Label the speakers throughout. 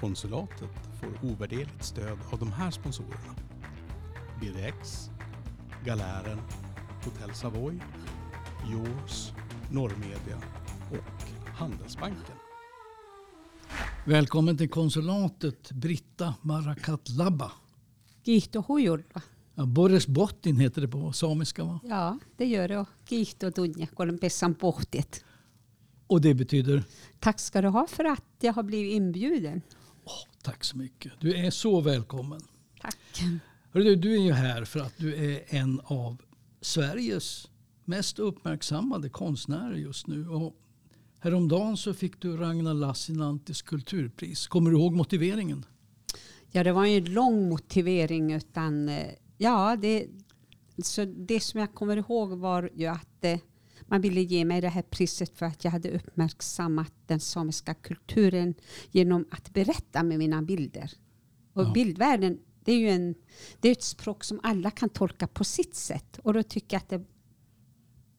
Speaker 1: Konsulatet får ovärderligt stöd av de här sponsorerna. BDX, Galären, Hotell Savoy, Yours, Norrmedia och Handelsbanken.
Speaker 2: Välkommen till konsulatet Britta Marakatlaba.
Speaker 3: Kiihto hujurva.
Speaker 2: Ja, Boris Bottin heter det på samiska va?
Speaker 3: Ja, det gör det. Och Kiihto tunja, kun olen pessan pohtiet.
Speaker 2: Och det betyder?
Speaker 3: Tack ska du ha för att jag har blivit inbjuden.
Speaker 2: Tack så mycket. Du är så välkommen.
Speaker 3: Tack.
Speaker 2: Hörru Du, är ju här för att du är en av Sveriges mest uppmärksammade konstnärer just nu. Och häromdagen så fick du Ragnar Lassinantis kulturpris. Kommer du ihåg motiveringen?
Speaker 3: Ja, det var en lång motivering. Utan, eh, ja, det, så det som jag kommer ihåg var ju att eh, man ville ge mig det här priset för att jag hade uppmärksammat den samiska kulturen genom att berätta med mina bilder. Och
Speaker 2: Ja.
Speaker 3: bildvärlden, det är ju en, det är ett språk som alla kan tolka på sitt sätt. Och då tycker jag att det,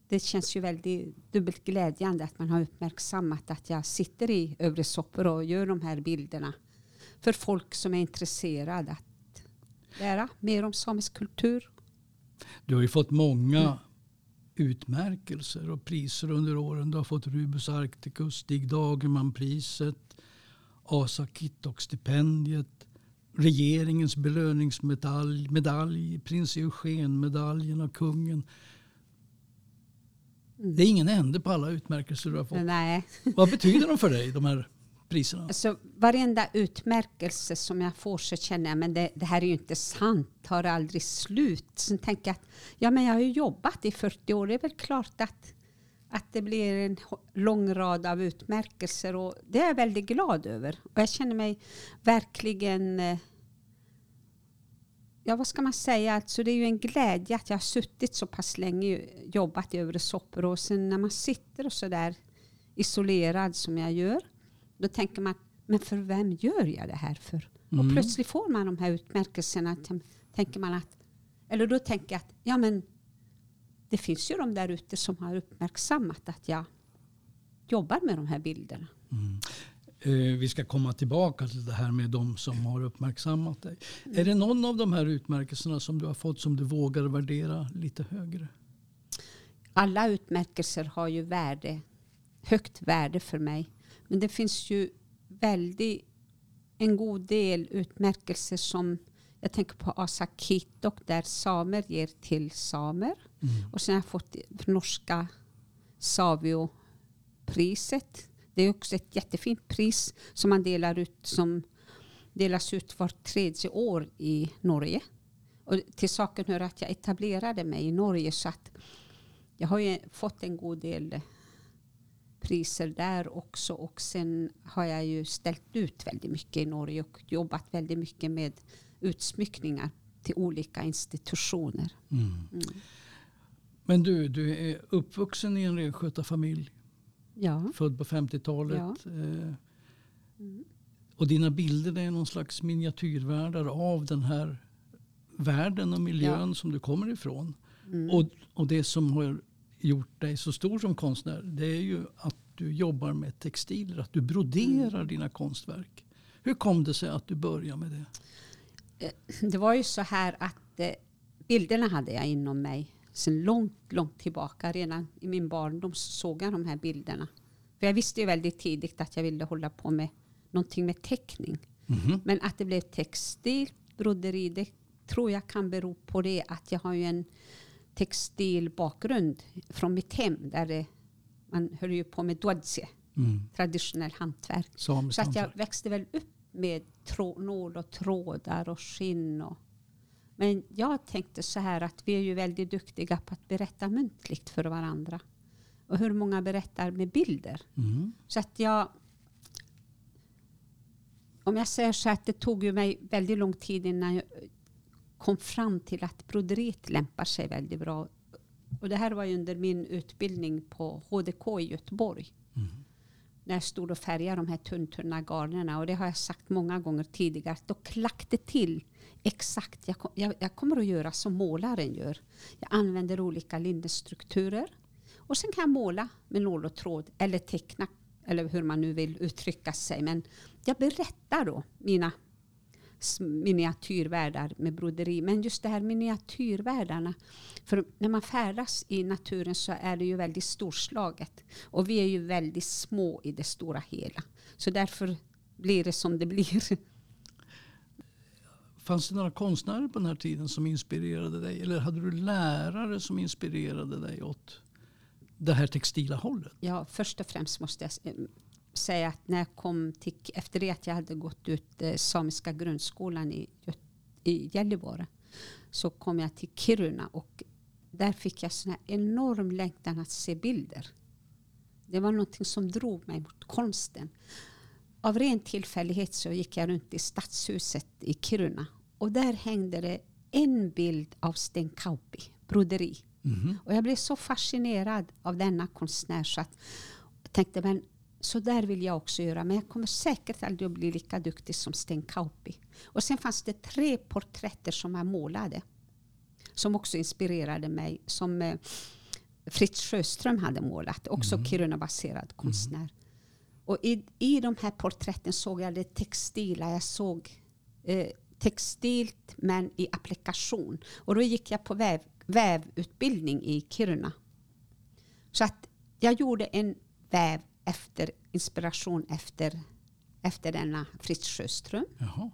Speaker 3: det känns ju väldigt dubbelt glädjande att man har uppmärksammat att jag sitter i Övre Soppor och gör de här bilderna för folk som är intresserade att lära mer om samisk kultur.
Speaker 2: Du har ju fått många utmärkelser och priser under åren. Du har fått Rubus Arcticus, Stig Dagerman-priset, Asa Kittok-stipendiet, regeringens belöningsmedalj, medalj, prins Eugen-medaljen av kungen. Det är ingen ände på alla utmärkelser du har fått.
Speaker 3: Nej,
Speaker 2: Vad betyder de för dig, de här priserna?
Speaker 3: alltså, varenda utmärkelse som jag får så känner jag men det, det här är ju inte sant, tar aldrig slut. Sen tänker jag att ja, men jag har ju jobbat i 40 år, det är väl klart att, att det blir en lång rad av utmärkelser och det är jag väldigt glad över. Och jag känner mig verkligen eh, Ja, vad ska man säga? Alltså, det är ju en glädje att jag har suttit så pass länge och jobbat i Övre Soppero. och sen när man sitter och så där isolerad som jag gör, då tänker man, men för vem gör jag det här för?
Speaker 2: Mm.
Speaker 3: Och plötsligt får man de här utmärkelserna. Tänker man att, eller då tänker jag att, ja men det finns ju de där ute som har uppmärksammat att jag jobbar med de här bilderna.
Speaker 2: Eh, vi ska komma tillbaka till det här med de som har uppmärksammat dig. Är det någon av de här utmärkelserna som du har fått som du vågar värdera lite högre?
Speaker 3: alla utmärkelser har ju värde, högt värde för mig. Men det finns ju väldigt, en god del utmärkelser som jag tänker på Asa Kitok där samer ger till samer. Och sen har jag fått norska Savio-priset. Det är också ett jättefint pris som man delar ut som delas ut var tredje år i Norge. Och till saken hör att jag etablerade mig i Norge så att jag har ju fått en god del priser där också och sen har jag ju ställt ut väldigt mycket i Norge och jobbat väldigt mycket med utsmyckningar till olika institutioner.
Speaker 2: Men du, du är uppvuxen i en renskötarfamilj,
Speaker 3: Ja,
Speaker 2: född på 50-talet.
Speaker 3: Ja.
Speaker 2: Eh, Och dina bilder är någon slags miniatyrvärldar av den här världen och miljön som du kommer ifrån. Och, och det som har gjort dig så stor som konstnär det är ju att du jobbar med textiler, att du broderar dina konstverk. Hur kom det sig att du började med det?
Speaker 3: det var ju så här att eh, bilderna hade jag inom mig sen långt, långt tillbaka. Redan i min barndom så såg jag de här bilderna. För jag visste ju väldigt tidigt att jag ville hålla på med någonting med teckning. Men att det blev textil, broderi, det tror jag kan bero på det att jag har ju en textilbakgrund från mitt hem där det, man höll ju på med dodse, traditionell hantverk.
Speaker 2: Samiskt
Speaker 3: Så att jag växte väl upp med trå, nål och trådar och skinn. Och, men jag tänkte så här att vi är ju väldigt duktiga på att berätta muntligt för varandra. Och hur många berättar med bilder?
Speaker 2: Mm.
Speaker 3: Så att jag... Om jag säger så att det tog ju mig väldigt lång tid innan jag kom fram till att broderiet lämpar sig väldigt bra. Och det här var ju under min utbildning på HDK i Göteborg. När jag stod och färgade de här tunntunna garnerna. Och det har jag sagt många gånger tidigare. Då klack det till exakt. Jag, kom, jag, jag kommer att göra som målaren gör. Jag använder olika linnestrukturer. Och sen kan jag måla med nål och tråd eller teckna eller hur man nu vill uttrycka sig. Men jag berättar då mina miniatyrvärldar med broderi. Men just det här miniatyrvärldarna. För när man färdas i naturen så är det ju väldigt storslaget. Och vi är ju väldigt små i det stora hela. Så därför blir det som det blir.
Speaker 2: Fanns det några konstnärer på den här tiden som inspirerade dig? Eller hade du lärare som inspirerade dig åt det här textila hållet?
Speaker 3: Ja, först och främst måste jag s- eh, säga att när jag kom till, efter det att jag hade gått ut eh, samiska grundskolan i, i Gällivare så kom jag till Kiruna och där fick jag sån här enorm längtan att se bilder. Det var någonting som drog mig mot konsten. Av ren tillfällighet så gick jag runt i stadshuset i Kiruna och där hängde det en bild av Sten Kauppi, broderi. Och jag blev så fascinerad av denna konstnär så att jag tänkte men så där vill jag också göra. Men jag kommer säkert aldrig att bli lika duktig som Sten Kauppi. Och sen fanns det tre porträtter som jag målade. Som också inspirerade mig. Som eh, Fritz Sjöström hade målat. Också Kiruna-baserad konstnär. Och i, i de här porträtten såg jag det textila. Jag såg eh, textilt men i applikation. Och då gick jag på väv, vävutbildning i Kiruna. Så att jag gjorde en väv efter inspiration efter, efter denna Fritz Sjöström.
Speaker 2: Jaha.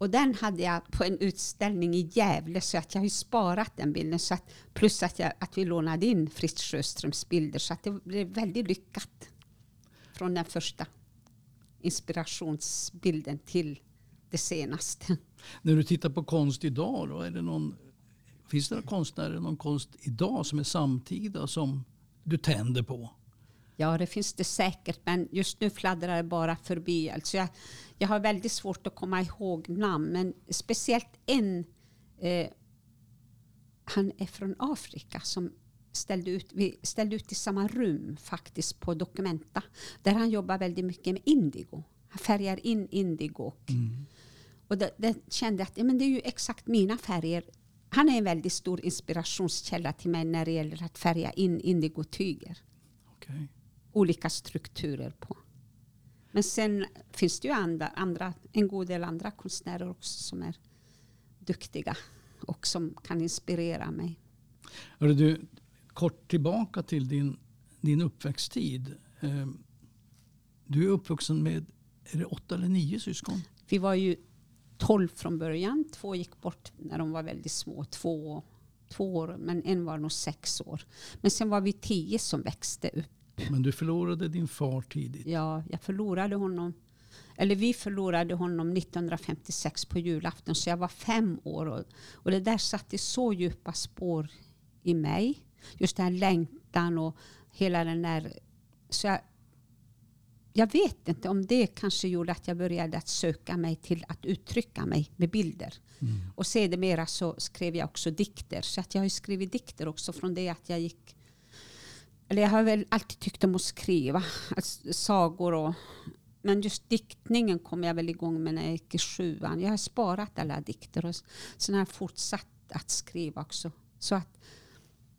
Speaker 3: Och den hade jag på en utställning i Gävle så att jag har sparat den bilden. Så att, plus att, jag, att vi lånade in Fritz Sjöströms bilder så att det blev väldigt lyckat. Från den första inspirationsbilden till det senaste.
Speaker 2: När du tittar på konst idag, då, är det någon, finns det någon konstnärer, någon konst idag som är samtida som du tänder på?
Speaker 3: Ja, det finns det säkert, men just nu fladdrar det bara förbi. Alltså jag, jag har väldigt svårt att komma ihåg namn, men speciellt en. Eh, han är från Afrika som ställde ut, vi ställde ut i samma rum faktiskt på Documenta. Där han jobbar väldigt mycket med indigo. Han färgar in indigo. Och, och det, det kände att ja, men det är ju exakt mina färger. Han är en väldigt stor inspirationskälla till mig när det gäller att färga in indigotyger
Speaker 2: Okej.
Speaker 3: Olika strukturer på. Men sen finns det ju andra, andra, en god del andra konstnärer också som är duktiga och som kan inspirera mig.
Speaker 2: Hörru du, kort tillbaka till din, din uppväxttid. Eh, Du är uppvuxen med är det åtta eller nio syskon?
Speaker 3: Vi var ju tolv från början. Två gick bort när de var väldigt små. Två, två år, men en var nog sex år. Men sen var vi tio som växte upp.
Speaker 2: Men du förlorade din far tidigt.
Speaker 3: Ja, jag förlorade honom. Eller vi förlorade honom 1956 på julafton. Så jag var fem år. Och, och det där satte så djupa spår i mig. Just den här längtan och hela den där... Så jag, jag vet inte om det kanske gjorde att jag började att söka mig till att uttrycka mig med bilder. Och sedermera så skrev jag också dikter. Så att jag har skrivit dikter också från det att jag gick eller jag har väl alltid tyckt om att skriva alltså, sagor. Och, men just diktningen kom jag väl igång med när jag gick i sjuan. Jag har sparat alla dikter och sen har jag fortsatt att skriva också. Så att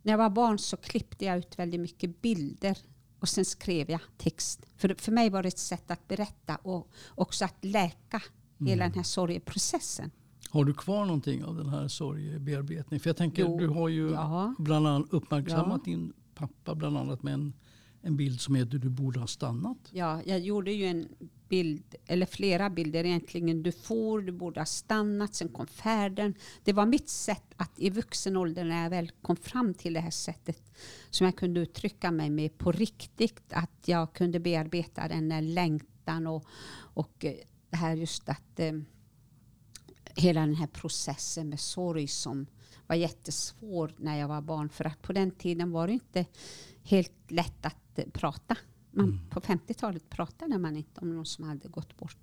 Speaker 3: när jag var barn så klippte jag ut väldigt mycket bilder och sen skrev jag text. För, för mig var det ett sätt att berätta och också att läka hela den här sorgeprocessen.
Speaker 2: Har du kvar någonting av den här sorgebearbetningen? För jag tänker,
Speaker 3: Jo,
Speaker 2: du har ju
Speaker 3: ja.
Speaker 2: bland annat uppmärksammat
Speaker 3: Ja.
Speaker 2: din pappa bland annat med en, en bild som heter Du borde ha stannat.
Speaker 3: Ja, jag gjorde ju en bild, eller flera bilder egentligen. Du for, du borde ha stannat, sen kom färden. Det var mitt sätt att i vuxen ålder när jag väl kom fram till det här sättet som jag kunde uttrycka mig med på riktigt. Att jag kunde bearbeta den här längtan och, och eh, det här just att eh, hela den här processen med sorg som var jättesvår när jag var barn. För att på den tiden var det inte helt lätt att prata. Man, På 50-talet pratade man inte om någon som hade gått bort.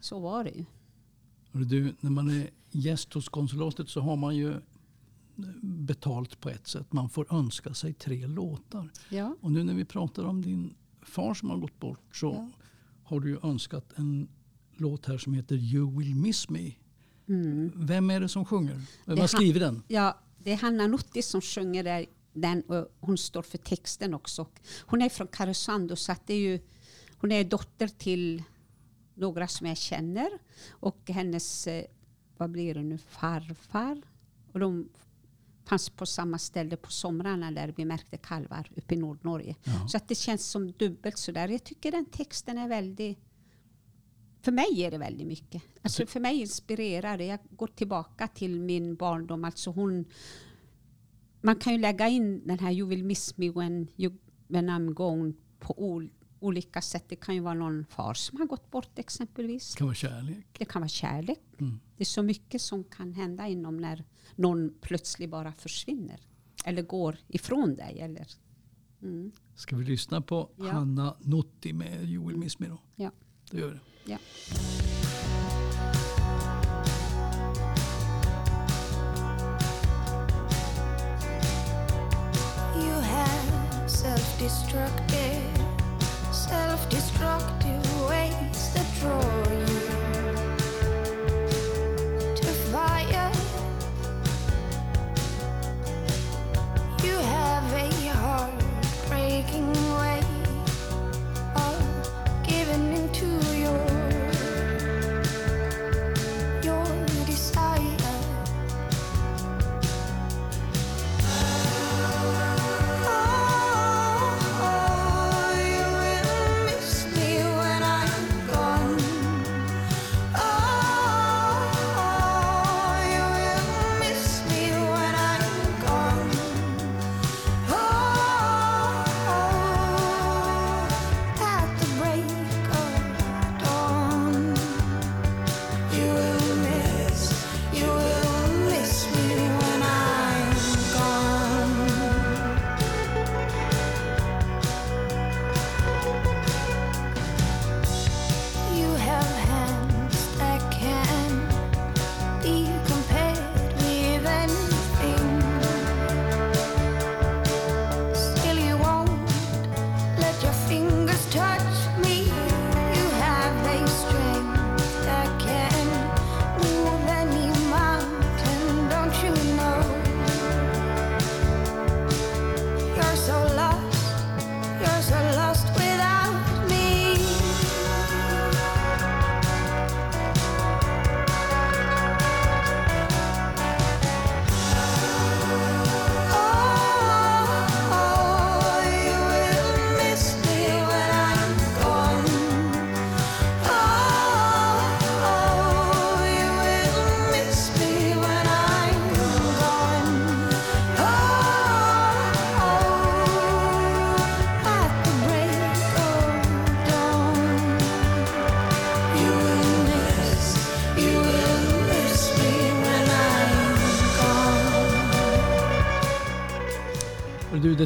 Speaker 3: Så var det ju.
Speaker 2: Du, när man är gäst hos konsulatet så har man ju betalt på ett sätt. Man får önska sig tre låtar.
Speaker 3: Ja.
Speaker 2: Och nu när vi pratar om din far som har gått bort så
Speaker 3: Ja.
Speaker 2: har du ju önskat en låt här som heter You will miss me.
Speaker 3: Mm.
Speaker 2: Vem är det som sjunger? Vem har
Speaker 3: ha-
Speaker 2: skrivit den?
Speaker 3: ja, det är Hanna Nutti som sjunger där. den och hon står för texten också. Hon är från Karesuando så att det är ju, hon är dotter till några som jag känner och hennes, eh, vad blir det nu, farfar. Och de fanns på samma ställe på somrarna där vi märkte kalvar uppe i Nordnorge.
Speaker 2: Ja.
Speaker 3: Så att det känns som dubbelt sådär. Jag tycker den texten är väldigt för mig är det väldigt mycket. Alltså för mig inspirerar det. Jag går tillbaka till min barndom. Alltså hon, man kan ju lägga in den här You will miss me when, you, when I'm gone på ol, olika sätt. Det kan ju vara någon far som har gått bort exempelvis.
Speaker 2: Det kan vara kärlek.
Speaker 3: Det kan vara kärlek.
Speaker 2: Mm.
Speaker 3: Det är så mycket som kan hända inom när någon plötsligt bara försvinner. Eller går ifrån dig. Eller, mm,
Speaker 2: Ska vi lyssna på
Speaker 3: Ja.
Speaker 2: Hanna Notti med You will miss me då?
Speaker 3: ja,
Speaker 2: Det gör vi.
Speaker 3: ja.
Speaker 4: You have self-destructive, self-destructive ways that draw you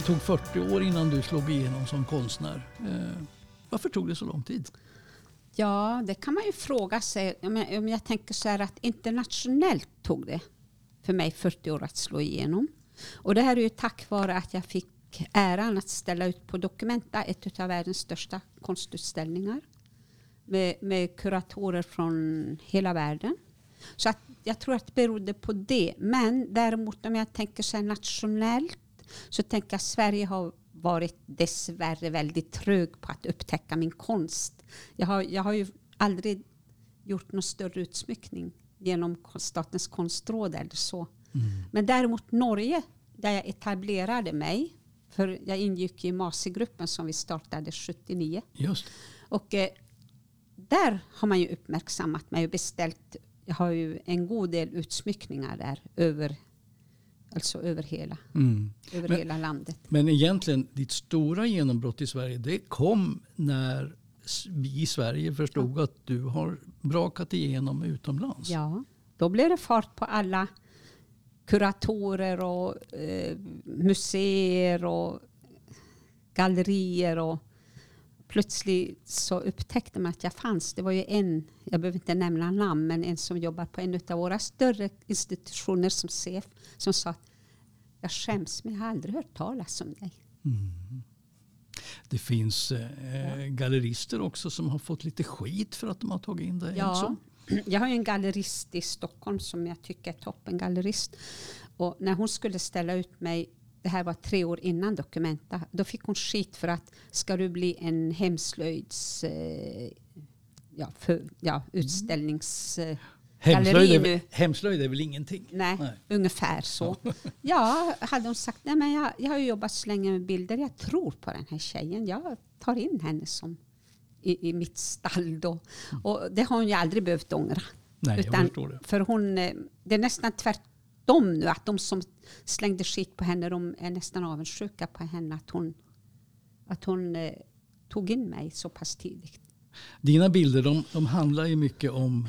Speaker 2: tog 40 år innan du slog igenom som konstnär. Eh, varför tog det så lång tid?
Speaker 3: Ja, det kan man ju fråga sig. Om jag, om jag tänker så här att internationellt tog det för mig 40 år att slå igenom. Och det här är ju tack vare att jag fick äran att ställa ut på Documenta, ett av världens största konstutställningar. Med, med kuratorer från hela världen. Så att jag tror att det berodde på det. Men däremot om jag tänker så här nationellt så tänker jag att Sverige har varit dessvärre väldigt trög på att upptäcka min konst. Jag har, jag har ju aldrig gjort någon större utsmyckning genom Statens konstråd eller så. Men däremot Norge, där jag etablerade mig, för jag ingick i MASI-gruppen som vi startade 79.
Speaker 2: Just
Speaker 3: Och eh, där har man ju uppmärksammat mig och beställt. Jag har ju en god del utsmyckningar där över, alltså över, hela,
Speaker 2: mm.
Speaker 3: över
Speaker 2: Men-
Speaker 3: hela landet.
Speaker 2: Men egentligen, ditt stora genombrott i Sverige, det kom när vi i Sverige förstod att du har brakat igenom utomlands.
Speaker 3: Ja, då blev det fart på alla kuratorer och eh, museer och gallerier. Och plötsligt så upptäckte man att jag fanns. Det var ju en, jag behöver inte nämna namn, men en som jobbar på en av våra större institutioner som CEF som sa att jag skäms men jag har aldrig hört talas om dig.
Speaker 2: Det finns eh, gallerister också som har fått lite skit för att de har tagit in dig.
Speaker 3: Ja, jag har ju en gallerist i Stockholm som jag tycker är toppen gallerist. Och när hon skulle ställa ut mig det här var tre år innan Documenta. Då fick hon skit för att ska du bli en hemslöjds eh, ja, för, ja, utställnings... Eh,
Speaker 2: Hemslöjd är, väl- hemslöjd är väl ingenting?
Speaker 3: nej,
Speaker 2: Nej.
Speaker 3: ungefär så. Ja, hade hon sagt, nej men jag, jag har jobbat så länge med bilder, jag tror på den här tjejen. Jag tar in henne som i, i mitt stall då. Och det har hon ju aldrig behövt ångra.
Speaker 2: Nej, jag
Speaker 3: Utan-
Speaker 2: förstår det.
Speaker 3: För hon, eh, det är nästan tvärtom nu. Att de som slängde skit på henne, de är nästan avundsjuka på henne. Att hon, att hon eh, tog in mig så pass tidigt.
Speaker 2: Dina bilder de, de handlar ju mycket om,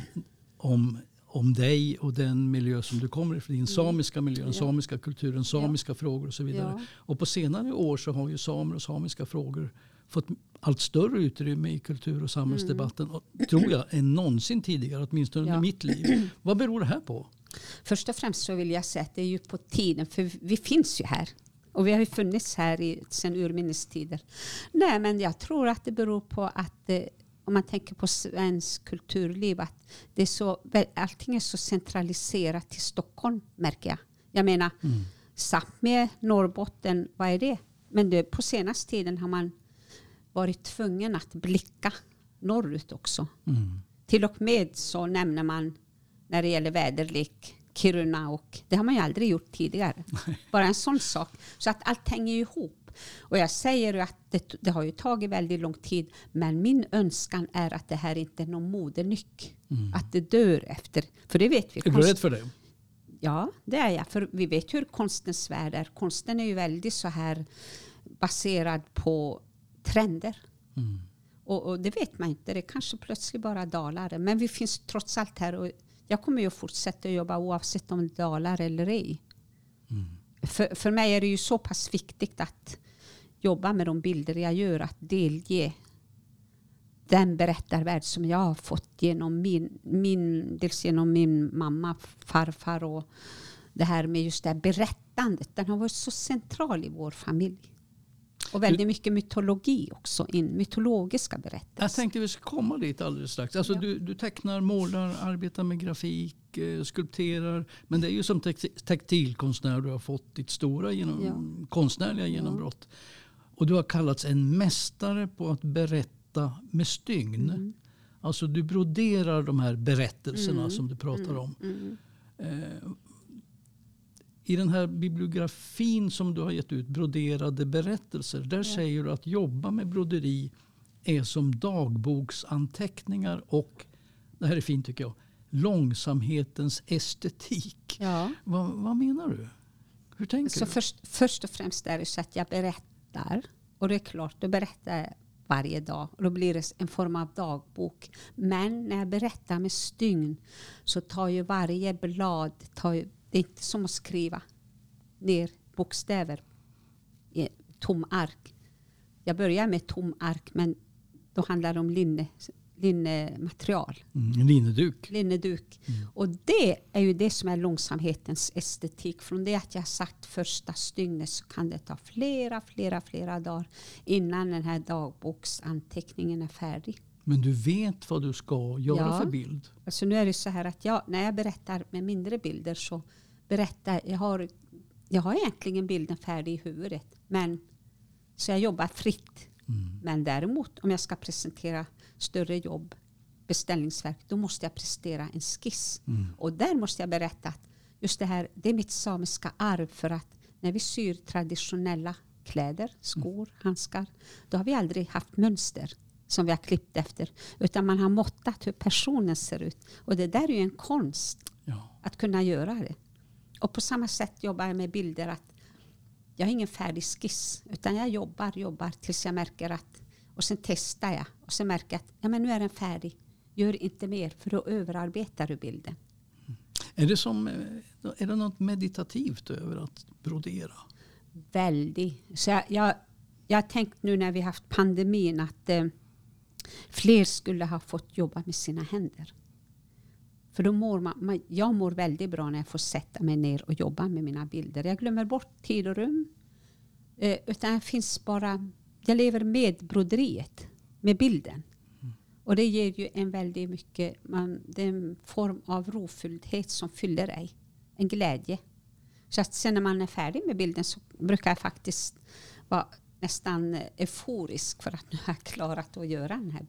Speaker 2: om, om dig och den miljö som du kommer ifrån. Din samiska miljö, den
Speaker 3: Mm.
Speaker 2: Samiska kulturen, samiska frågor och så vidare. Och på senare år så har ju samer och samiska frågor fått allt större utrymme i kultur och samhällsdebatten. Och, tror jag än någonsin tidigare, åtminstone under
Speaker 3: Ja.
Speaker 2: mitt liv. Vad beror det här på?
Speaker 3: Först och främst så vill jag säga att det är ju på tiden, för vi finns ju här. Och vi har ju funnits här i, sedan urminnes tider. Nej, men jag tror att det beror på att eh, om man tänker på svensk kulturliv, att det är så, allting är så centraliserat till Stockholm, märker jag. Jag menar, Sápmi, Norrbotten, vad är det? Men det, på senaste tiden har man varit tvungen att blicka norrut också.
Speaker 2: Mm.
Speaker 3: Till och med så nämner man när det gäller väderlek Kiruna och det har man ju aldrig gjort tidigare. Bara en sån sak. Så att allt hänger ihop. Och jag säger ju att det, det har ju tagit väldigt lång tid men min önskan är att det här inte är någon modenyck. Att det dör efter. För det vet vi.
Speaker 2: Är du rädd för det?
Speaker 3: Ja, det är jag. För vi vet hur konstens värld är. Konsten är ju väldigt så här baserad på trender.
Speaker 2: Mm.
Speaker 3: Och, och det vet man inte. Det kanske plötsligt bara dalar. Men vi finns trots allt här. Och jag kommer ju fortsätta jobba oavsett om det dalar eller ej. För, för mig är det ju så pass viktigt att jobba med de bilder jag gör. Att delge den berättarvärld som jag har fått genom min, min, dels genom min mamma, farfar och det här med just det här berättandet. Den har varit så central i vår familj. Och väldigt mycket mytologi också, in, mytologiska
Speaker 2: Jag
Speaker 3: berättelser.
Speaker 2: tänkte vi ska komma dit alldeles strax. Alltså
Speaker 3: Ja.
Speaker 2: du, du tecknar, målar, arbetar med grafik, eh, skulpterar. Men det är ju som tex- textilkonstnär du har fått ditt stora genom,
Speaker 3: Ja.
Speaker 2: konstnärliga genombrott. Och du har kallats en mästare på att berätta med stygn.
Speaker 3: Mm.
Speaker 2: Alltså du broderar de här berättelserna
Speaker 3: Mm.
Speaker 2: som du pratar om.
Speaker 3: Mm.
Speaker 2: Eh, I den här bibliografin som du har gett ut, Broderade berättelser, där säger du att jobba med broderi är som dagboksanteckningar och, det här är fint tycker jag, långsamhetens estetik.
Speaker 3: Ja.
Speaker 2: Vad, vad menar du? Hur tänker
Speaker 3: Så
Speaker 2: du?
Speaker 3: först, först och främst är det så att jag berättar. Och det är klart, då berättar jag varje dag. Och då blir det en form av dagbok. Men när jag berättar med stygn så tar ju varje blad, tar ju, det är inte som att skriva ner bokstäver i tom ark. Jag börjar med tom ark men då handlar det om linne, linnematerial
Speaker 2: Mm, linneduk.
Speaker 3: linneduk. Och det är ju det som är långsamhetens estetik. Från det att jag sagt första stygnet så kan det ta flera, flera, flera dagar innan den här dagboksanteckningen är färdig.
Speaker 2: Men du vet vad du ska göra
Speaker 3: Ja.
Speaker 2: för bild.
Speaker 3: Alltså nu är det så här att jag, när jag berättar med mindre bilder så berättar jag har, jag har egentligen bilden färdig i huvudet. Men, så jag jobbar fritt. Men däremot om jag ska presentera större jobb, beställningsverk, då måste jag prestera en skiss. Och där måste jag berätta att just det här, det är mitt samiska arv för att när vi syr traditionella kläder, skor, handskar, då har vi aldrig haft mönster som vi har klippt efter. Utan man har måttat hur personen ser ut. Och det där är ju en konst
Speaker 2: Ja.
Speaker 3: att kunna göra det. Och på samma sätt jobbar jag med bilder att jag har ingen färdig skiss utan jag jobbar, jobbar tills jag märker att och sen testar jag och sen märker jag att ja, men nu är den färdig. Gör inte mer för då överarbetar du bilden.
Speaker 2: Är, det som, eh, är det något meditativt över att brodera?
Speaker 3: Väldigt. Så jag, jag, jag har tänkt nu när vi haft pandemin att eh, fler skulle ha fått jobba med sina händer. För då mår man, jag mår väldigt bra när jag får sätta mig ner och jobba med mina bilder. Jag glömmer bort tid och rum. Eh, utan jag finns bara, jag lever med broderiet, med bilden. Och det ger ju en väldigt mycket, man, det är en form av rofylldhet som fyller dig. En glädje. Så att sen när man är färdig med bilden så brukar jag faktiskt vara nästan eh, euforisk för att nu har jag klarat att göra den här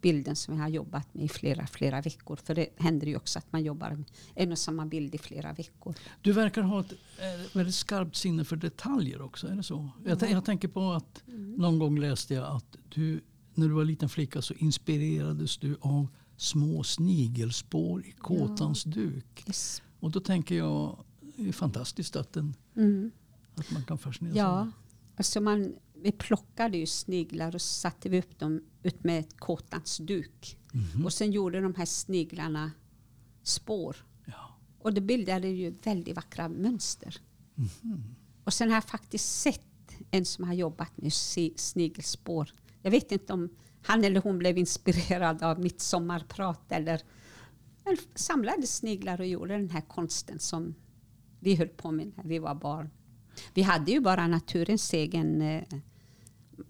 Speaker 3: bilden som jag har jobbat med i flera, flera veckor. För det händer ju också att man jobbar med en och samma bild i flera veckor.
Speaker 2: Du verkar ha ett eh, väldigt skarpt sinne för detaljer också. Är det så? Jag, jag tänker på att någon gång läste jag att du när du var liten flicka så inspirerades du av små snigelspår i kåtans duk.
Speaker 3: Yes.
Speaker 2: Och då tänker jag, det är fantastiskt att, den,
Speaker 3: Mm.
Speaker 2: att man kan fascineras
Speaker 3: Ja,
Speaker 2: av
Speaker 3: alltså man, vi plockade ju sniglar och satte vi upp dem ut med ett kåtans duk.
Speaker 2: Mhm.
Speaker 3: Och sen gjorde de här sniglarna spår.
Speaker 2: Ja.
Speaker 3: Och det bildade ju väldigt vackra mönster.
Speaker 2: Mhm.
Speaker 3: Och sen har jag faktiskt sett en som har jobbat med snigelspår. Jag vet inte om han eller hon blev inspirerad av mitt sommarprat eller, eller samlade sniglar och gjorde den här konsten som vi höll på med när vi var barn. Vi hade ju bara naturens egen, eh,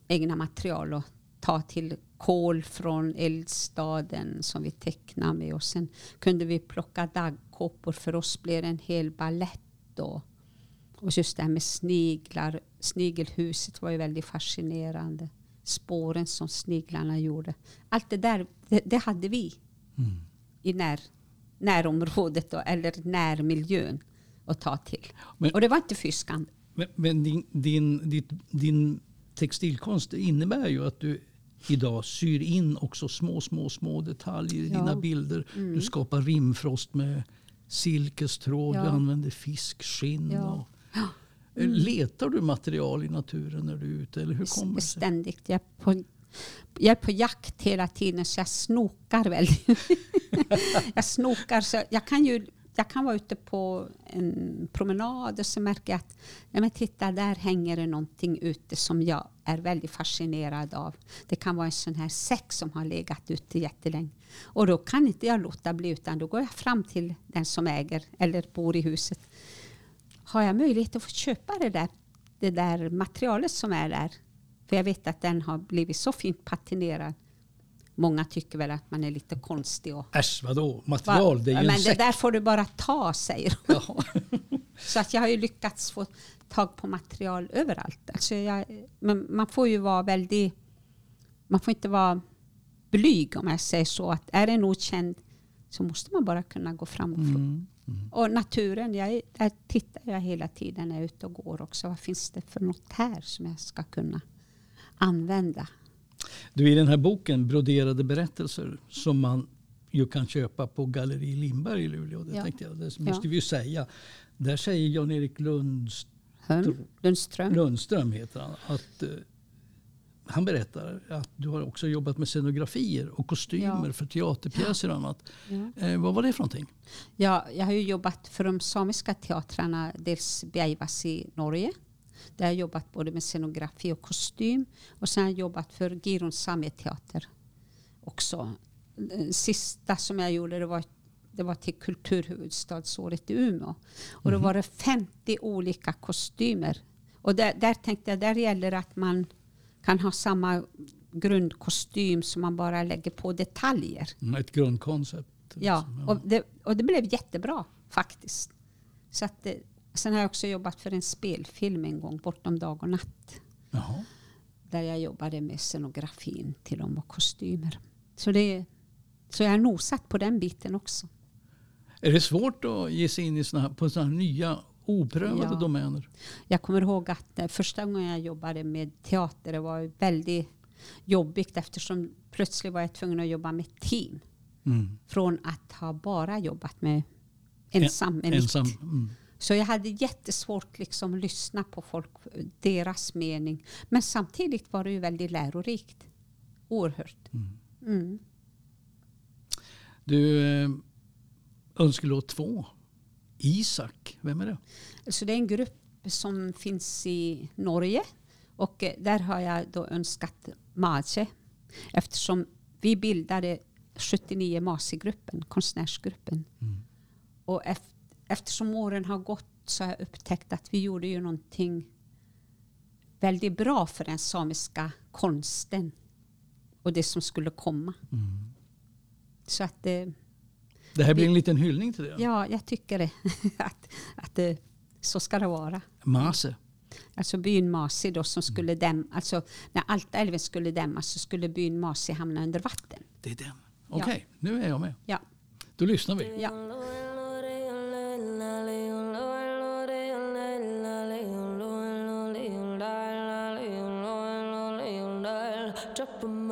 Speaker 3: egna material att ta till kol från eldstaden som vi tecknade med och sen kunde vi plocka daggkåpor. För oss blev det en hel ballett då. Och just det här med sniglar. Snigelhuset var ju väldigt fascinerande. Spåren som sniglarna gjorde. Allt det där, det, det hade vi
Speaker 2: Mm.
Speaker 3: i när, närområdet då, eller närmiljön att ta till.
Speaker 2: Men-
Speaker 3: och det var inte fyskande.
Speaker 2: Men, men din, din, ditt, din textilkonst innebär ju att du idag syr in också små, små, små detaljer i
Speaker 3: Ja.
Speaker 2: dina bilder. Du skapar rimfrost med silkestråd,
Speaker 3: Ja.
Speaker 2: du använder fiskskinn.
Speaker 3: Ja.
Speaker 2: Och, Eh, Letar du material i naturen när du är ute? Eller hur kommer?
Speaker 3: Ständigt. Jag är, på, jag är på jakt hela tiden så jag snokar väldigt. jag snokar så jag kan ju jag kan vara ute på en promenad och så märker jag att nej men titta, där hänger det någonting ute som jag är väldigt fascinerad av. Det kan vara en sån här säck som har legat ute jättelänge. Och då kan inte jag låta bli utan då går jag fram till den som äger eller bor i huset. Har jag möjlighet att få köpa det där, det där materialet som är där? För jag vet att den har blivit så fint patinerad. Många tycker väl att man är lite konstig. Och,
Speaker 2: Äsch, vadå? Material, det är ju
Speaker 3: men
Speaker 2: en
Speaker 3: det
Speaker 2: säck.
Speaker 3: där får du bara ta, säger.
Speaker 2: Jaha.
Speaker 3: Så att jag har ju lyckats få tag på material överallt. Alltså jag, men man får ju vara väldigt... Man får inte vara blyg om jag säger så. Att är den okänd så måste man bara kunna gå fram och fråga.
Speaker 2: Mm.
Speaker 3: Och naturen, jag, är- där tittar jag hela tiden när jag är ute och går också. Vad finns det för något här som jag ska kunna använda?
Speaker 2: Du, I den här boken, Broderade berättelser, som man ju kan köpa på Galleri Lindberg i Luleå. Det,
Speaker 3: Ja.
Speaker 2: tänkte jag, det måste
Speaker 3: Ja.
Speaker 2: vi ju säga. Där säger Jan-Erik
Speaker 3: Lundström.
Speaker 2: Lundström heter han, att eh, han berättar att du har också jobbat med scenografier och kostymer
Speaker 3: Ja.
Speaker 2: för teaterpjäser och annat. Eh, vad var det för någonting?
Speaker 3: Ja, jag har ju jobbat för de samiska teatrarna, dels Beaivas i Norge. Där har jag jobbat både med scenografi och kostym. Och sen har jag jobbat för Giron Sameteater också. Den sista som jag gjorde det var, det var till kulturhuvudstadsåret i Umeå. Och då var det 50 olika kostymer. Och där, där tänkte jag, där gäller det att man kan ha samma grundkostym som man bara lägger på detaljer.
Speaker 2: Mm, Ett grundkoncept.
Speaker 3: Ja,
Speaker 2: liksom,
Speaker 3: och det, och det blev jättebra faktiskt. Så att det, sen har jag också jobbat för en spelfilm en gång, Bortom dag och natt.
Speaker 2: Jaha.
Speaker 3: Där jag jobbade med scenografin till dem och kostymer. Så, det, så jag har nosat på den biten också.
Speaker 2: Är det svårt att ge sig in i såna här, på sådana här nya oprövade
Speaker 3: Ja.
Speaker 2: domäner?
Speaker 3: Jag kommer ihåg att eh, första gången jag jobbade med teater det var väldigt jobbigt eftersom plötsligt var jag tvungen att jobba med team.
Speaker 2: Mm.
Speaker 3: Från att ha bara jobbat med ensam mitt.
Speaker 2: Ensam. Mm.
Speaker 3: Så jag hade jättesvårt liksom att lyssna på folk, deras mening. Men samtidigt var det ju väldigt lärorikt. Oerhört. Mm.
Speaker 2: Du, eh, önskelåt två. Isak, vem är det?
Speaker 3: Så det är en grupp som finns i Norge. Och eh, där har jag då önskat Mace. Eftersom vi bildade 79 Masi-gruppen, konstnärsgruppen. Och eft- eftersom åren har gått så har jag upptäckt att vi gjorde ju någonting väldigt bra för den samiska konsten. Och det som skulle komma. Så att eh,
Speaker 2: Det här blir en liten hyllning till det.
Speaker 3: Ja, jag tycker det. att, att det
Speaker 5: Så ska det vara.
Speaker 2: Mase.
Speaker 5: Alltså byn Masi då som skulle däm, alltså när Altaälven skulle dämmas så skulle byn Masi hamna under vatten.
Speaker 2: Det är den. Okej, nu är jag med.
Speaker 5: Ja.
Speaker 2: Då lyssnar vi.
Speaker 5: ja.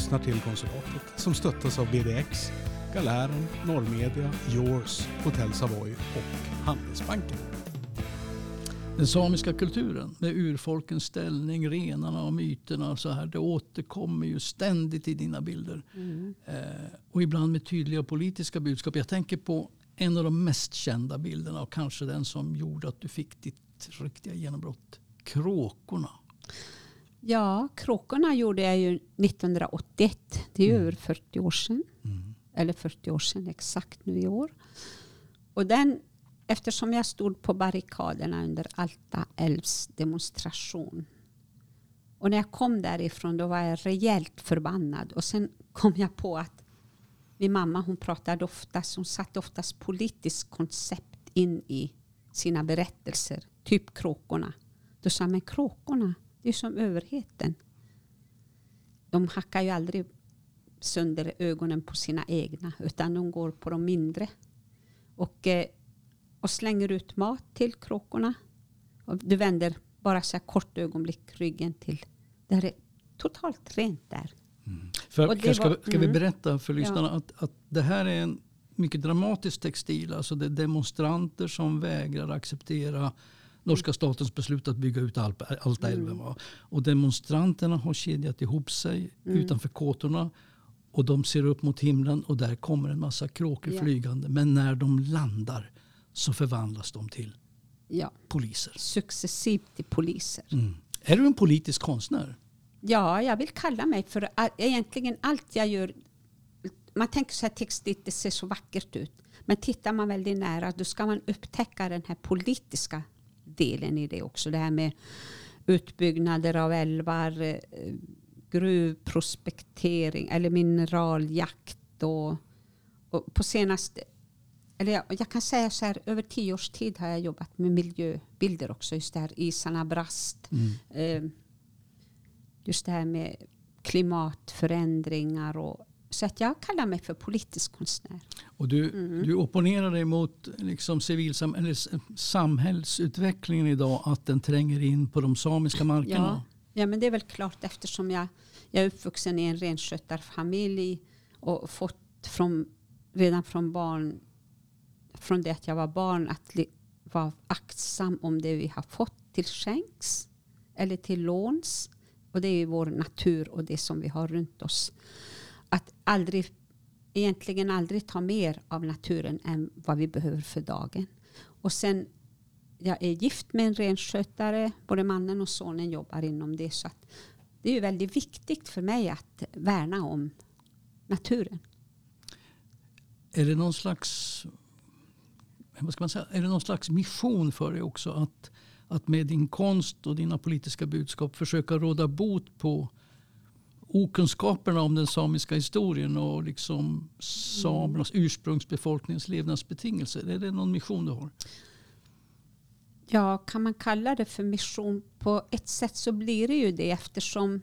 Speaker 1: lyssnar till Konsulatet som stöttas av BDX, Galären, Norrmedia, Yours, Hotell Savoy och Handelsbanken.
Speaker 2: Den samiska kulturen med urfolkens ställning, renarna och myterna. Och så här, det återkommer ju ständigt i dina bilder. Eh, och ibland med tydliga politiska budskap. Jag tänker på en av de mest kända bilderna och kanske den som gjorde att du fick ditt riktiga genombrott. Kråkorna.
Speaker 5: Ja, Kråkorna gjorde jag ju 1981. Det är ju över 40 år sedan. Eller 40 år sedan exakt nu i år. Och den, eftersom jag stod på barrikaderna under Alta älvs demonstration. Och när jag kom därifrån då var jag rejält förbannad. Och sen kom jag på att min mamma hon pratade ofta, hon satte oftast politiskt koncept in i sina berättelser. Typ kråkorna. Då sa jag, men kråkorna, det är som överheten. De hackar ju aldrig sönder ögonen på sina egna utan de går på de mindre. Och, eh, och slänger ut mat till kråkorna. Och du vänder bara så här kort ögonblick ryggen till. Där är totalt rent där.
Speaker 2: För,
Speaker 5: det
Speaker 2: kanske ska, vi- ska vi
Speaker 5: mm.
Speaker 2: berätta för lyssnarna att, att det här är en mycket dramatisk textil. Alltså det är demonstranter som vägrar acceptera norska statens beslut att bygga ut Alp- Altaälven. va. Och demonstranterna har kedjat ihop sig utanför kåtorna och de ser upp mot himlen och där kommer en massa kråkor
Speaker 5: Ja.
Speaker 2: flygande. Men när de landar så förvandlas de till
Speaker 5: Ja,
Speaker 2: poliser.
Speaker 5: successivt till poliser.
Speaker 2: Mm. Är du en politisk konstnär?
Speaker 5: Ja, jag vill kalla mig för egentligen allt jag gör. Man tänker så här textilt, det ser så vackert ut. Men tittar man väldigt nära då ska man upptäcka den här politiska delen i det också. Det här med utbyggnader av älvar, eh, gruvprospektering eller mineraljakt. Och, och på senaste, eller jag, jag kan säga så här, över tio års tid har jag jobbat med miljöbilder också. Just det här isarna brast. Eh, just det här med klimatförändringar. Och, så att jag kallar mig för politisk konstnär.
Speaker 2: Och du,
Speaker 5: Mm.
Speaker 2: du opponerar dig mot liksom civilsam, eller samhällsutvecklingen idag. Att den tränger in på de samiska markerna.
Speaker 3: Ja, men det är väl klart eftersom jag, jag är uppvuxen i en renskötarfamilj och fått från, redan från barn, från det att jag var barn, att vara aktsam om det vi har fått till skänks eller till låns. Och det är vår natur och det som vi har runt oss. Att aldrig, egentligen aldrig ta mer av naturen än vad vi behöver för dagen. Och sen jag är gift med en renskötare. Både mannen och sonen jobbar inom det. Så att det är ju väldigt viktigt för mig att värna om naturen.
Speaker 2: Är det någon slags vad ska man säga, är det någon slags mission för dig också att, att med din konst och dina politiska budskap försöka råda bot på okunskaperna om den samiska historien och liksom samernas ursprungsbefolkningens levnadsbetingelser? Är det någon mission du har?
Speaker 3: Ja, kan man kalla det för mission? På ett sätt så blir det ju det eftersom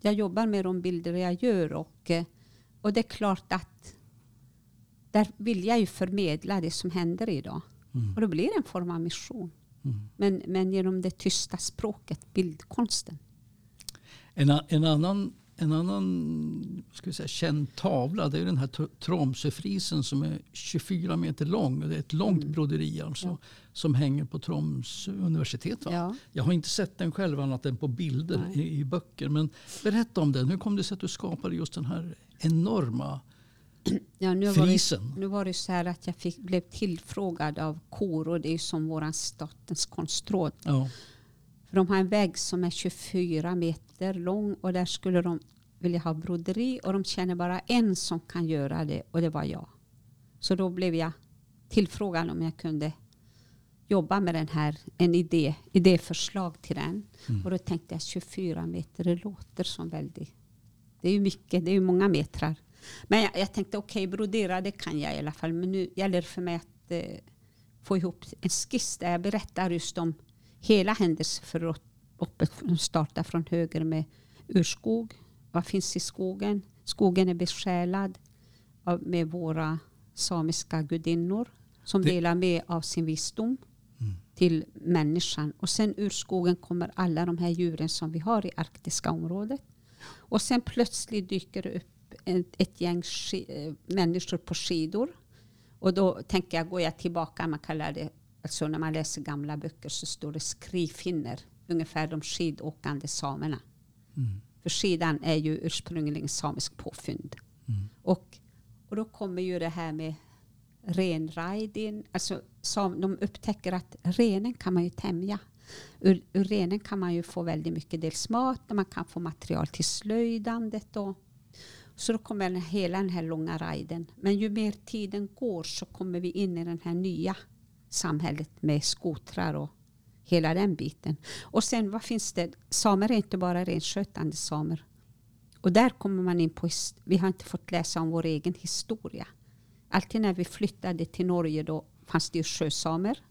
Speaker 3: jag jobbar med de bilder jag gör. Och, eh, och det är klart att där vill jag ju förmedla det som händer idag.
Speaker 2: Mm.
Speaker 3: Och då blir det en form av mission.
Speaker 2: Mm.
Speaker 3: Men, men genom det tysta språket, bildkonsten.
Speaker 2: En, en annan, en annan ska vi säga, känd tavla det är den här Tr- Tromsöfrisen som är 24 meter lång. Det är ett långt
Speaker 3: Mm.
Speaker 2: broderi alltså,
Speaker 3: Ja.
Speaker 2: som hänger på Troms universitet.
Speaker 3: Ja.
Speaker 2: Jag har inte sett den själv annat än på bilder i, i böcker. Men berätta om den. Hur kom det sig att du skapade just den här enorma
Speaker 3: Ja, nu, var det, nu var det så här att jag fick, blev tillfrågad av KORO, det är som våran statens konstråd.
Speaker 2: Ja.
Speaker 3: För de har en vägg som är 24 meter lång och där skulle de vilja ha broderi och de känner bara en som kan göra det och det var jag. Så då blev jag tillfrågad om jag kunde jobba med den här, en idé, idéförslag till den.
Speaker 2: Mm.
Speaker 3: Och då tänkte jag 24 meter, det låter som väldigt, det är ju mycket, det är ju många metrar. Men jag, jag tänkte okej, brodera det kan jag i alla fall. Men nu gäller det för mig att eh, få ihop en skiss där jag berättar just om hela händelseförloppet. Starta från höger med urskog. Vad finns i skogen? Skogen är besjälad av, med våra samiska gudinnor som
Speaker 2: Det-
Speaker 3: delar med av sin visdom
Speaker 2: Mm.
Speaker 3: till människan. Och sen ur skogen kommer alla de här djuren som vi har i arktiska området. Och sen plötsligt dyker det upp ett, ett gäng ski, eh, människor på skidor. Och då tänker jag, går jag tillbaka, man kallar det, alltså när man läser gamla böcker så står det skrivfinner, ungefär de skidåkande samerna.
Speaker 2: Mm.
Speaker 3: För skidan är ju ursprungligen samisk påfynd.
Speaker 2: Mm.
Speaker 3: Och, och då kommer ju det här med renrajd in. Alltså, sam, de upptäcker att renen kan man ju tämja. Ur, ur renen kan man ju få väldigt mycket dels mat och man kan få material till slöjdandet. Och, så då kommer den, hela den här långa rajden. Men ju mer tiden går så kommer vi in i den här nya samhället med skotrar och hela den biten. Och sen vad finns det? Samer är inte bara renskötande samer. Och där kommer man in på, vi har inte fått läsa om vår egen historia. Alltid när vi flyttade till Norge då fanns det ju sjösamer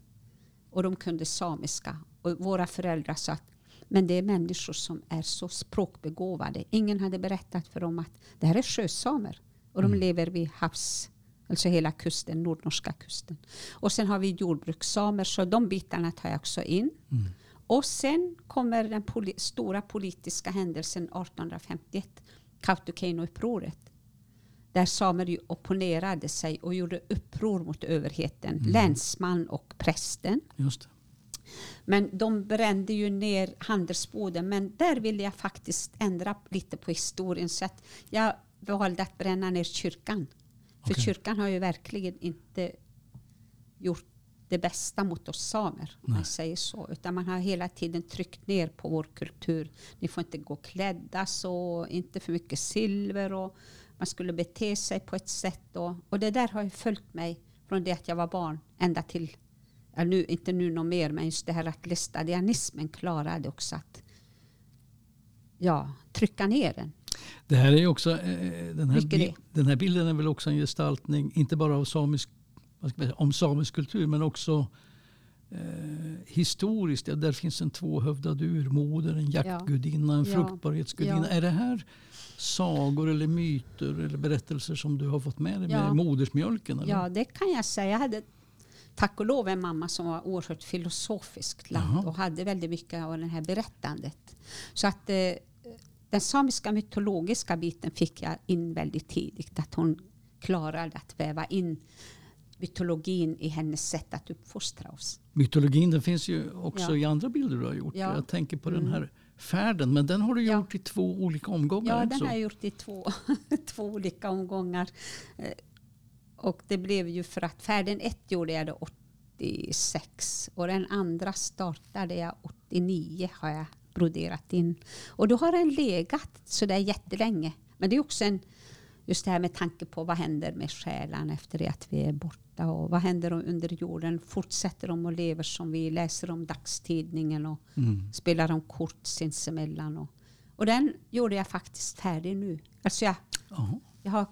Speaker 3: och de kunde samiska. Och våra föräldrar sa att men det är människor som är så språkbegåvade. Ingen hade berättat för dem att det här är sjösamer. Och de
Speaker 2: Mm.
Speaker 3: lever vid havs, alltså hela kusten, nordnorska kusten. Och sen har vi jordbrukssamer, så de bitarna tar jag också in.
Speaker 2: Mm.
Speaker 3: Och sen kommer den poli- stora politiska händelsen 1851, Kautokeino-upproret. Där samer opponerade sig och gjorde uppror mot överheten,
Speaker 2: Mm.
Speaker 3: länsman och prästen.
Speaker 2: Just det.
Speaker 3: Men de brände ju ner handelsboden. Men där ville jag faktiskt ändra lite på historien. Så att jag valde att bränna ner kyrkan. För
Speaker 2: Okej.
Speaker 3: kyrkan har ju verkligen inte gjort det bästa mot oss samer. Om man säger så. Utan man har hela tiden tryckt ner på vår kultur. Ni får inte gå klädda så, inte för mycket silver. Och man skulle bete sig på ett sätt. Och, och det där har ju följt mig från det att jag var barn ända till ja, nu, inte nu något mer, men just det här att lestadianismen klarade också att ja, trycka ner den.
Speaker 2: Det här är också, eh, den, här bi- den här bilden är väl också en gestaltning, inte bara av samisk, säga, om samisk kultur, men också eh, historiskt. Ja, där finns en tvåhövdad urmoder, en jaktgudinna, en
Speaker 3: Ja.
Speaker 2: fruktbarhetsgudinna.
Speaker 3: Ja.
Speaker 2: Är det här sagor eller myter eller berättelser som du har fått med dig
Speaker 3: Ja.
Speaker 2: med modersmjölken? Eller?
Speaker 3: Ja, det kan jag säga. Jag hade tack och lov en mamma som var oerhört filosofiskt lagd och hade väldigt mycket av det här berättandet. Så att eh, den samiska mytologiska biten fick jag in väldigt tidigt. Att hon klarade att väva in mytologin i hennes sätt att uppfostra oss.
Speaker 2: Mytologin den finns ju också
Speaker 3: Ja.
Speaker 2: i andra bilder du har gjort.
Speaker 3: Ja.
Speaker 2: Jag tänker på den
Speaker 3: Mm.
Speaker 2: här färden. Men den har du
Speaker 3: Ja.
Speaker 2: gjort i två olika omgångar.
Speaker 3: Ja, den har jag gjort i två, två olika omgångar. Eh, Och det blev ju för att färden ett gjorde jag då 86 och den andra startade jag 89 har jag broderat in. Och då har den legat så där jättelänge. Men det är också en, just det här med tanke på vad händer med själen efter det att vi är borta och vad händer under jorden? Fortsätter de att leva som vi läser om dagstidningen och
Speaker 2: Mm.
Speaker 3: spelar de kort sinsemellan. Och, och den gjorde jag faktiskt färdig nu. Alltså jag, jag har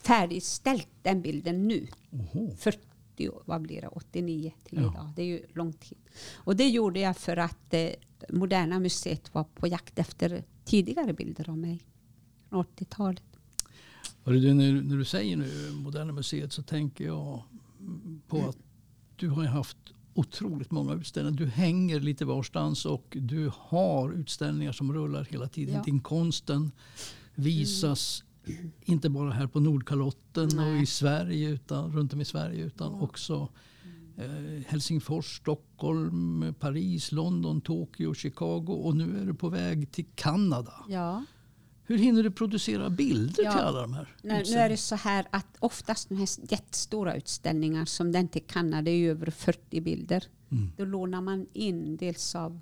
Speaker 3: färdigställt den bilden nu.
Speaker 2: Oho.
Speaker 3: 40, år, vad blir det, 89 till
Speaker 2: Ja.
Speaker 3: idag. Det är ju lång tid. Och det gjorde jag för att eh, Moderna museet var på jakt efter tidigare bilder av mig. Från 80-talet.
Speaker 2: Hörru du, när, när du säger nu Moderna Museet så tänker jag på att du har haft otroligt många utställningar. Du hänger lite varstans och du har utställningar som rullar hela tiden.
Speaker 3: Ja.
Speaker 2: Din konsten visas inte bara här på Nordkalotten och
Speaker 3: Nej.
Speaker 2: i Sverige utan runt om i Sverige utan
Speaker 3: Ja.
Speaker 2: också eh, Helsingfors, Stockholm, Paris, London, Tokyo, Chicago och nu är du på väg till Kanada.
Speaker 3: Ja.
Speaker 2: Hur hinner du producera bilder
Speaker 3: Ja.
Speaker 2: till alla de här
Speaker 3: Nu, nu är det så här att oftast de här jättestora utställningar som den till Kanada, är över 40 bilder.
Speaker 2: Mm.
Speaker 3: Då lånar man in dels av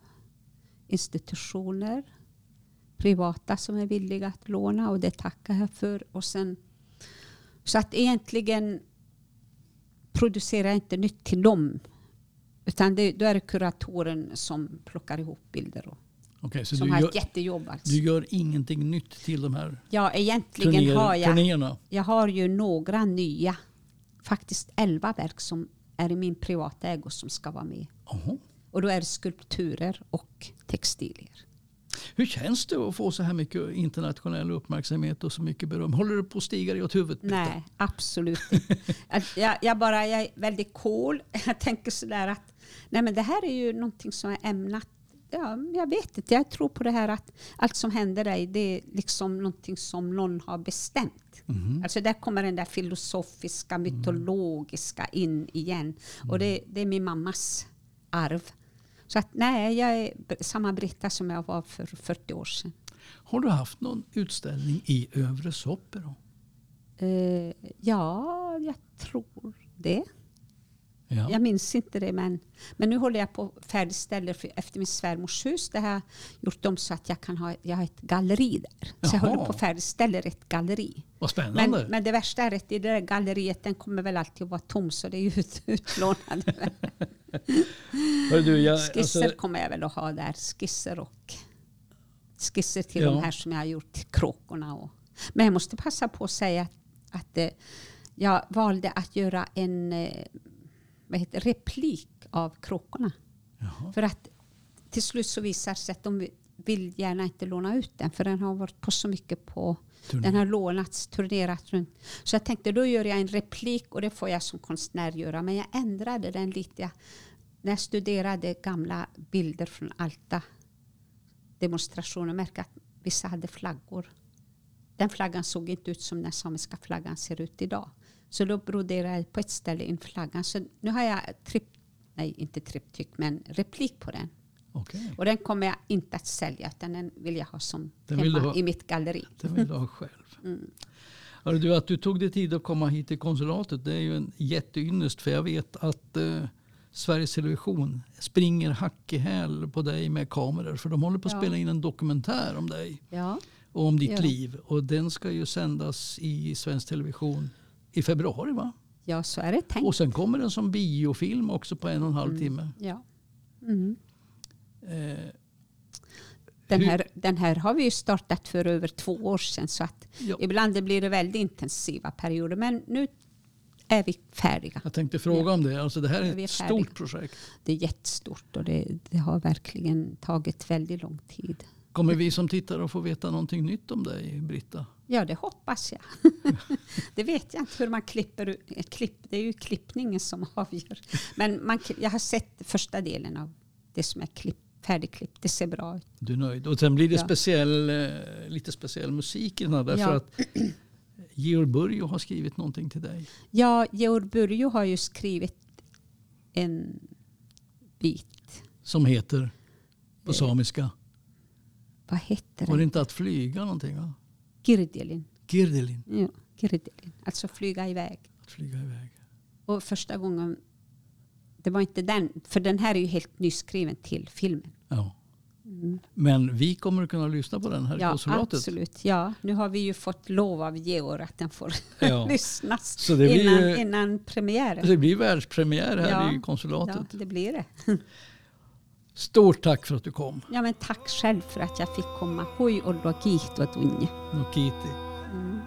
Speaker 3: institutioner, privata som är villiga att låna och det tackar jag för. Och sen, så att egentligen producerar jag inte nytt till dem. Utan det, då är det kuratorn som plockar ihop bilder och
Speaker 2: Okej, så
Speaker 3: som har
Speaker 2: gör,
Speaker 3: ett jättejobb. Alltså.
Speaker 2: du gör ingenting nytt till de här
Speaker 3: Ja, egentligen
Speaker 2: turnéer,
Speaker 3: har jag
Speaker 2: turnéerna?
Speaker 3: jag har ju några nya, faktiskt elva verk som är i min privata ägo som ska vara med.
Speaker 2: Jaha.
Speaker 3: Och då är det skulpturer och textilier.
Speaker 2: Hur känns det att få så här mycket internationell uppmärksamhet och så mycket beröm? Håller du på att stiga dig åt huvudet? Britta?
Speaker 3: Nej, absolut jag, jag, bara, jag är väldigt cool. Jag tänker sådär att nej men det här är ju någonting som är ämnat Ja, jag vet inte, jag tror på det här att allt som händer dig det är liksom någonting som någon har bestämt.
Speaker 2: Mhm.
Speaker 3: Alltså där kommer den där filosofiska, mytologiska in igen. Och det, det är min mammas arv. Så att nej, jag är samma Britta som jag var för 40 år sedan.
Speaker 2: Har du haft någon utställning i Övre Soppero?
Speaker 3: Eh, ja, jag tror det.
Speaker 2: Ja.
Speaker 3: Jag minns inte det, men, men nu håller jag på att färdigställa efter min svärmors hus. Det har jag gjort om så att jag kan ha jag har ett galleri där. Så jag
Speaker 2: Jaha.
Speaker 3: håller på att färdigställa ett galleri.
Speaker 2: Vad spännande.
Speaker 3: Men, men det värsta är att i det där galleriet den kommer väl alltid att vara tom så det är ju ut, utlånat.
Speaker 2: Hörru du, jag,
Speaker 3: Skisser
Speaker 2: alltså,
Speaker 3: kommer jag väl att ha där. Skisser och skisser till
Speaker 2: Ja.
Speaker 3: de här som jag har gjort, kråkorna. Och. Men jag måste passa på att säga att, att eh, jag valde att göra en eh, vad heter, replik av kråkorna.
Speaker 2: Jaha.
Speaker 3: För att till slut så visar det sig att de vill gärna inte låna ut den för den har varit på så mycket på
Speaker 2: Turné.
Speaker 3: den har lånats, turnerat runt. Så jag tänkte då gör jag en replik och det får jag som konstnär göra. Men jag ändrade den lite. Jag, när jag studerade gamla bilder från Alta demonstrationer märkte att vissa hade flaggor. Den flaggan såg inte ut som den samiska flaggan ser ut idag. Så då broderade jag på ett ställe in flaggan. Så nu har jag trip, nej inte triptyk men replik på den.
Speaker 2: Okej,
Speaker 3: Och den kommer jag inte att sälja utan den vill jag ha som
Speaker 2: Den
Speaker 3: hemma
Speaker 2: ha.
Speaker 3: i mitt galleri.
Speaker 2: det vill du ha själv.
Speaker 3: Mm.
Speaker 2: Hörru du, att du tog dig tid att komma hit till konsulatet det är ju en jätteynnest. För jag vet att eh, Sveriges Television springer hack i häl på dig med kameror. För de håller på att
Speaker 3: Ja.
Speaker 2: spela in en dokumentär om dig
Speaker 3: Ja,
Speaker 2: och om ditt
Speaker 3: Ja.
Speaker 2: liv. Och den ska ju sändas i svensk television i februari va?
Speaker 3: ja, så är det tänkt.
Speaker 2: Och sen kommer den som biofilm också på en och en halv
Speaker 3: Mm.
Speaker 2: timme.
Speaker 3: Ja. Mm.
Speaker 2: Eh,
Speaker 3: Den,
Speaker 2: Hur-
Speaker 3: här, den här har vi ju startat för över två år sedan. Så att
Speaker 2: ja.
Speaker 3: ibland det blir det väldigt intensiva perioder. Men nu är vi färdiga.
Speaker 2: Jag tänkte fråga om det. Alltså det här är
Speaker 3: är
Speaker 2: ett stort projekt.
Speaker 3: Det är jättestort och det, det har verkligen tagit väldigt lång tid.
Speaker 2: Kommer vi som tittare att få veta någonting nytt om dig, Britta?
Speaker 3: Ja, det hoppas jag. det vet jag inte hur man klipper. eh, Klipp, det är ju klippningen som avgör. Men man, jag har sett första delen av det som är klipp, färdigklippt. Det ser bra ut.
Speaker 2: Du är nöjd. Och sen blir det
Speaker 3: Ja.
Speaker 2: speciell, eh, lite speciell musik i den här. Därför
Speaker 3: Ja.
Speaker 2: att Georg Börjo har skrivit någonting till dig.
Speaker 3: Ja, Georg Burjo har ju skrivit en bit.
Speaker 2: Som heter
Speaker 3: Eh.
Speaker 2: på samiska.
Speaker 3: Vad heter
Speaker 2: Var det
Speaker 3: den?
Speaker 2: inte att flyga någonting? Va?
Speaker 3: Girdelin.
Speaker 2: Girdelin.
Speaker 3: Ja, Girdelin. Alltså flyga iväg.
Speaker 2: Att flyga iväg.
Speaker 3: Och första gången, det var inte den, för den här är ju helt nyskriven till filmen.
Speaker 2: Ja. Men vi kommer att kunna lyssna på den här i
Speaker 3: Mm. Ja,
Speaker 2: konsulatet.
Speaker 3: absolut. Ja, nu har vi ju fått lov av Georg att den får
Speaker 2: Ja.
Speaker 3: lyssnas
Speaker 2: Så det blir
Speaker 3: innan,
Speaker 2: ju-
Speaker 3: innan premiären.
Speaker 2: Det blir världspremiär här
Speaker 3: Ja.
Speaker 2: i
Speaker 3: Ja,
Speaker 2: konsulatet.
Speaker 3: det blir det.
Speaker 2: Stort tack för att du kom.
Speaker 3: Ja, men tack själv för att jag fick komma. Hoj och logit och dunje.
Speaker 2: Nokiti.
Speaker 3: Mm.